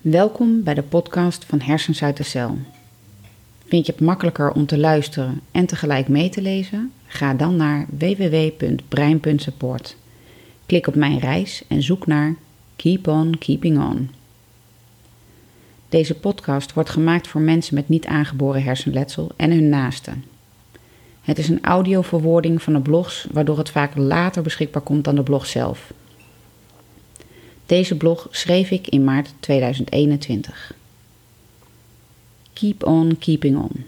Welkom bij de podcast van Hersens uit de Cel. Vind je het makkelijker om te luisteren en tegelijk mee te lezen? Ga dan naar www.brein.support. Klik op mijn reis en zoek naar Keep On Keeping On. Deze podcast wordt gemaakt voor mensen met niet aangeboren hersenletsel en hun naasten. Het is een audioverwoording van de blogs, waardoor het vaak later beschikbaar komt dan de blog zelf. Deze blog schreef ik in maart 2021. Keep on keeping on.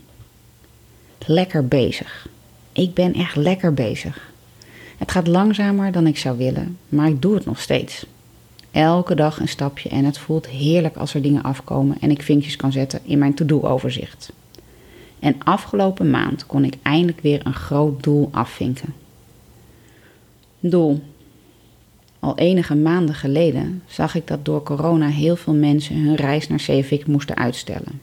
Lekker bezig. Ik ben echt lekker bezig. Het gaat langzamer dan ik zou willen, maar ik doe het nog steeds. Elke dag een stapje en het voelt heerlijk als er dingen afkomen en ik vinkjes kan zetten in mijn to-do-overzicht. En afgelopen maand kon ik eindelijk weer een groot doel afvinken. Doel. Al enige maanden geleden zag ik dat door corona heel veel mensen hun reis naar Zeevik moesten uitstellen.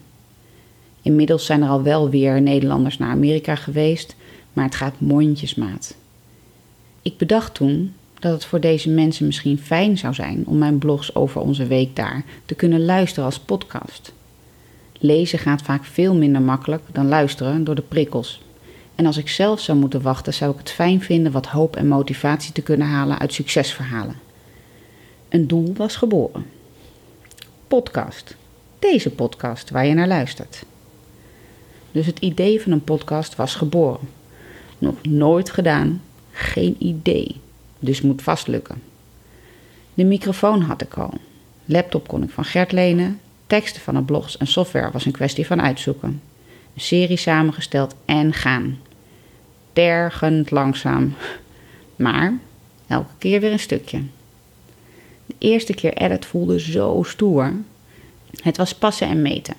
Inmiddels zijn er al wel weer Nederlanders naar Amerika geweest, maar het gaat mondjesmaat. Ik bedacht toen dat het voor deze mensen misschien fijn zou zijn om mijn blogs over onze week daar te kunnen luisteren als podcast. Lezen gaat vaak veel minder makkelijk dan luisteren door de prikkels. En als ik zelf zou moeten wachten, zou ik het fijn vinden wat hoop en motivatie te kunnen halen uit succesverhalen. Een doel was geboren. Podcast. Deze podcast waar je naar luistert. Dus het idee van een podcast was geboren. Nog nooit gedaan, geen idee. Dus moet vast lukken. De microfoon had ik al. Laptop kon ik van Gert lenen. Teksten van de blogs en software was een kwestie van uitzoeken. Een serie samengesteld en gaan. Tergend langzaam. Maar elke keer weer een stukje. De eerste keer edit voelde zo stoer. Het was passen en meten.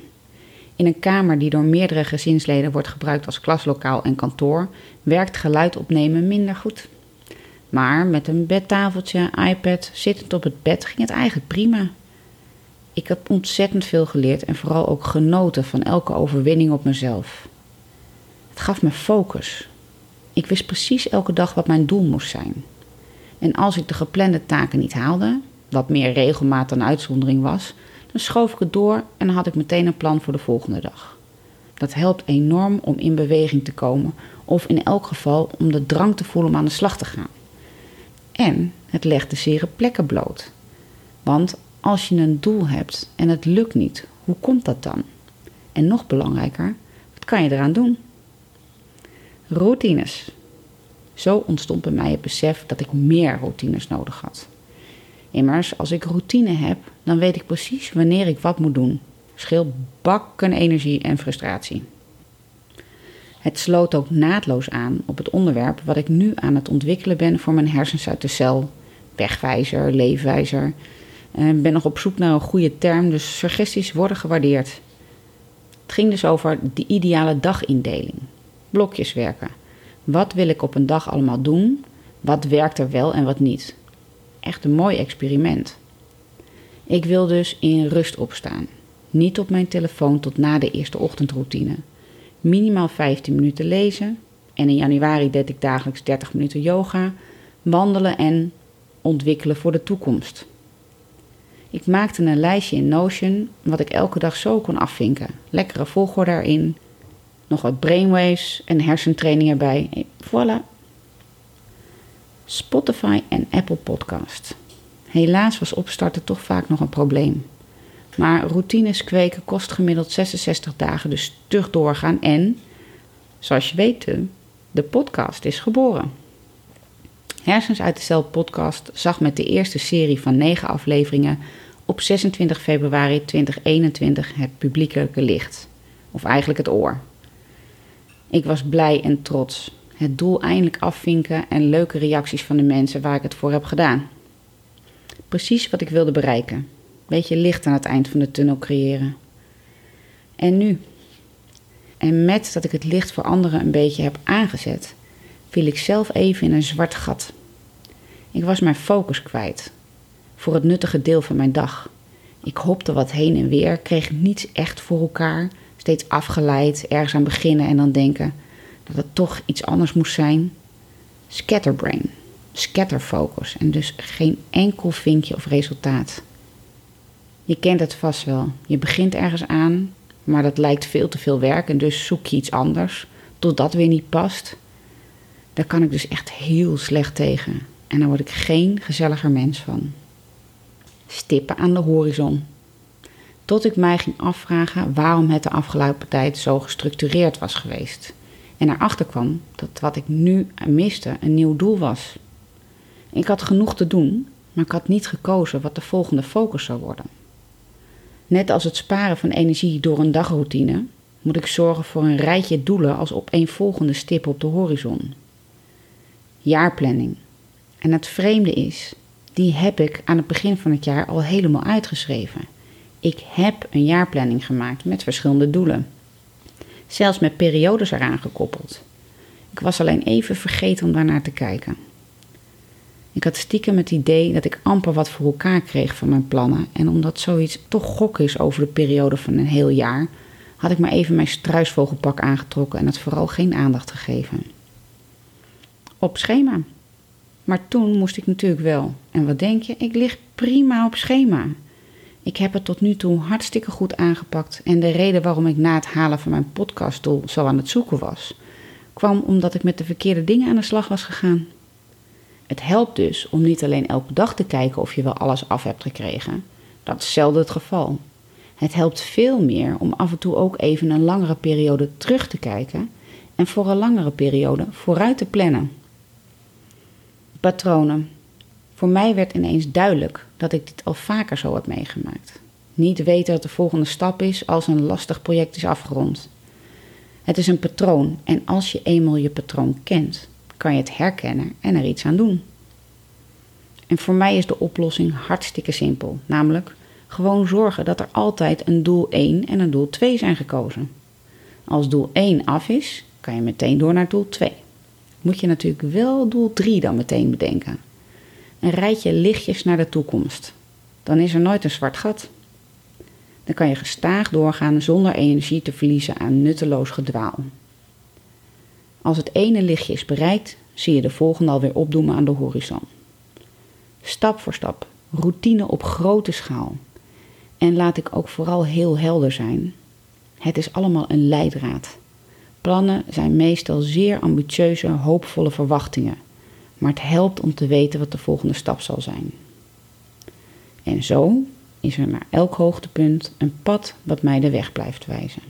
In een kamer die door meerdere gezinsleden wordt gebruikt als klaslokaal en kantoor, werkt geluid opnemen minder goed. Maar met een bedtafeltje, iPad, zittend op het bed ging het eigenlijk prima. Ik heb ontzettend veel geleerd en vooral ook genoten van elke overwinning op mezelf. Het gaf me focus. Ik wist precies elke dag wat mijn doel moest zijn. En als ik de geplande taken niet haalde, wat meer regelmaat dan uitzondering was, dan schoof ik het door en had ik meteen een plan voor de volgende dag. Dat helpt enorm om in beweging te komen of in elk geval om de drang te voelen om aan de slag te gaan. En het legt de zere plekken bloot. Want als je een doel hebt en het lukt niet, hoe komt dat dan? En nog belangrijker, wat kan je eraan doen? Routines. Zo ontstond bij mij het besef dat ik meer routines nodig had. Immers, als ik routine heb, dan weet ik precies wanneer ik wat moet doen. Scheel bakken energie en frustratie. Het sloot ook naadloos aan op het onderwerp wat ik nu aan het ontwikkelen ben voor mijn hersens uit de cel. Wegwijzer, leefwijzer. Ik ben nog op zoek naar een goede term, dus suggesties worden gewaardeerd. Het ging dus over de ideale dagindeling. Blokjes werken. Wat wil ik op een dag allemaal doen? Wat werkt er wel en wat niet? Echt een mooi experiment. Ik wil dus in rust opstaan. Niet op mijn telefoon tot na de eerste ochtendroutine. Minimaal 15 minuten lezen. En in januari deed ik dagelijks 30 minuten yoga, wandelen en ontwikkelen voor de toekomst. Ik maakte een lijstje in Notion wat ik elke dag zo kon afvinken. Lekkere volgorde erin, nog wat brainwaves en hersentraining erbij. Voilà. Spotify en Apple Podcast. Helaas was opstarten toch vaak nog een probleem. Maar routines kweken kost gemiddeld 66 dagen, dus stug doorgaan. En, zoals je weet, de podcast is geboren. Hersens uit de Cel podcast zag met de eerste serie van negen afleveringen op 26 februari 2021 het publiekelijke licht. Of eigenlijk het oor. Ik was blij en trots. Het doel eindelijk afvinken en leuke reacties van de mensen waar ik het voor heb gedaan. Precies wat ik wilde bereiken. Beetje licht aan het eind van de tunnel creëren. En nu? En met dat ik het licht voor anderen een beetje heb aangezet, viel ik zelf even in een zwart gat. Ik was mijn focus kwijt voor het nuttige deel van mijn dag. Ik hopte wat heen en weer, kreeg niets echt voor elkaar, steeds afgeleid, ergens aan beginnen en dan denken dat het toch iets anders moest zijn. Scatterbrain, scatterfocus en dus geen enkel vinkje of resultaat. Je kent het vast wel. Je begint ergens aan, maar dat lijkt veel te veel werk en dus zoek je iets anders tot dat weer niet past. Daar kan ik dus echt heel slecht tegen en daar word ik geen gezelliger mens van. Stippen aan de horizon. Tot ik mij ging afvragen waarom het de afgelopen tijd zo gestructureerd was geweest. En erachter kwam dat wat ik nu miste een nieuw doel was. Ik had genoeg te doen, maar ik had niet gekozen wat de volgende focus zou worden. Net als het sparen van energie door een dagroutine, moet ik zorgen voor een rijtje doelen als opeenvolgende stip op de horizon. Jaarplanning. En het vreemde is, die heb ik aan het begin van het jaar al helemaal uitgeschreven. Ik heb een jaarplanning gemaakt met verschillende doelen. Zelfs met periodes eraan gekoppeld. Ik was alleen even vergeten om daarnaar te kijken. Ik had stiekem het idee dat ik amper wat voor elkaar kreeg van mijn plannen. En omdat zoiets toch gok is over de periode van een heel jaar, had ik maar even mijn struisvogelpak aangetrokken en het vooral geen aandacht gegeven. Op schema. Maar toen moest ik natuurlijk wel. En wat denk je? Ik lig prima op schema. Ik heb het tot nu toe hartstikke goed aangepakt. En de reden waarom ik na het halen van mijn podcastdoel zo aan het zoeken was, kwam omdat ik met de verkeerde dingen aan de slag was gegaan. Het helpt dus om niet alleen elke dag te kijken of je wel alles af hebt gekregen. Dat is zelden het geval. Het helpt veel meer om af en toe ook even een langere periode terug te kijken en voor een langere periode vooruit te plannen. Patronen. Voor mij werd ineens duidelijk dat ik dit al vaker zo heb meegemaakt. Niet weten wat de volgende stap is als een lastig project is afgerond. Het is een patroon en als je eenmaal je patroon kent, kan je het herkennen en er iets aan doen. En voor mij is de oplossing hartstikke simpel, namelijk gewoon zorgen dat er altijd een doel 1 en een doel 2 zijn gekozen. Als doel 1 af is, kan je meteen door naar doel 2. Moet je natuurlijk wel doel 3 dan meteen bedenken. Een rijtje lichtjes naar de toekomst. Dan is er nooit een zwart gat. Dan kan je gestaag doorgaan zonder energie te verliezen aan nutteloos gedwaal. Als het ene lichtje is bereikt, zie je de volgende alweer opdoemen aan de horizon. Stap voor stap, routine op grote schaal. En laat ik ook vooral heel helder zijn. Het is allemaal een leidraad. Plannen zijn meestal zeer ambitieuze, hoopvolle verwachtingen, maar het helpt om te weten wat de volgende stap zal zijn. En zo is er naar elk hoogtepunt een pad wat mij de weg blijft wijzen.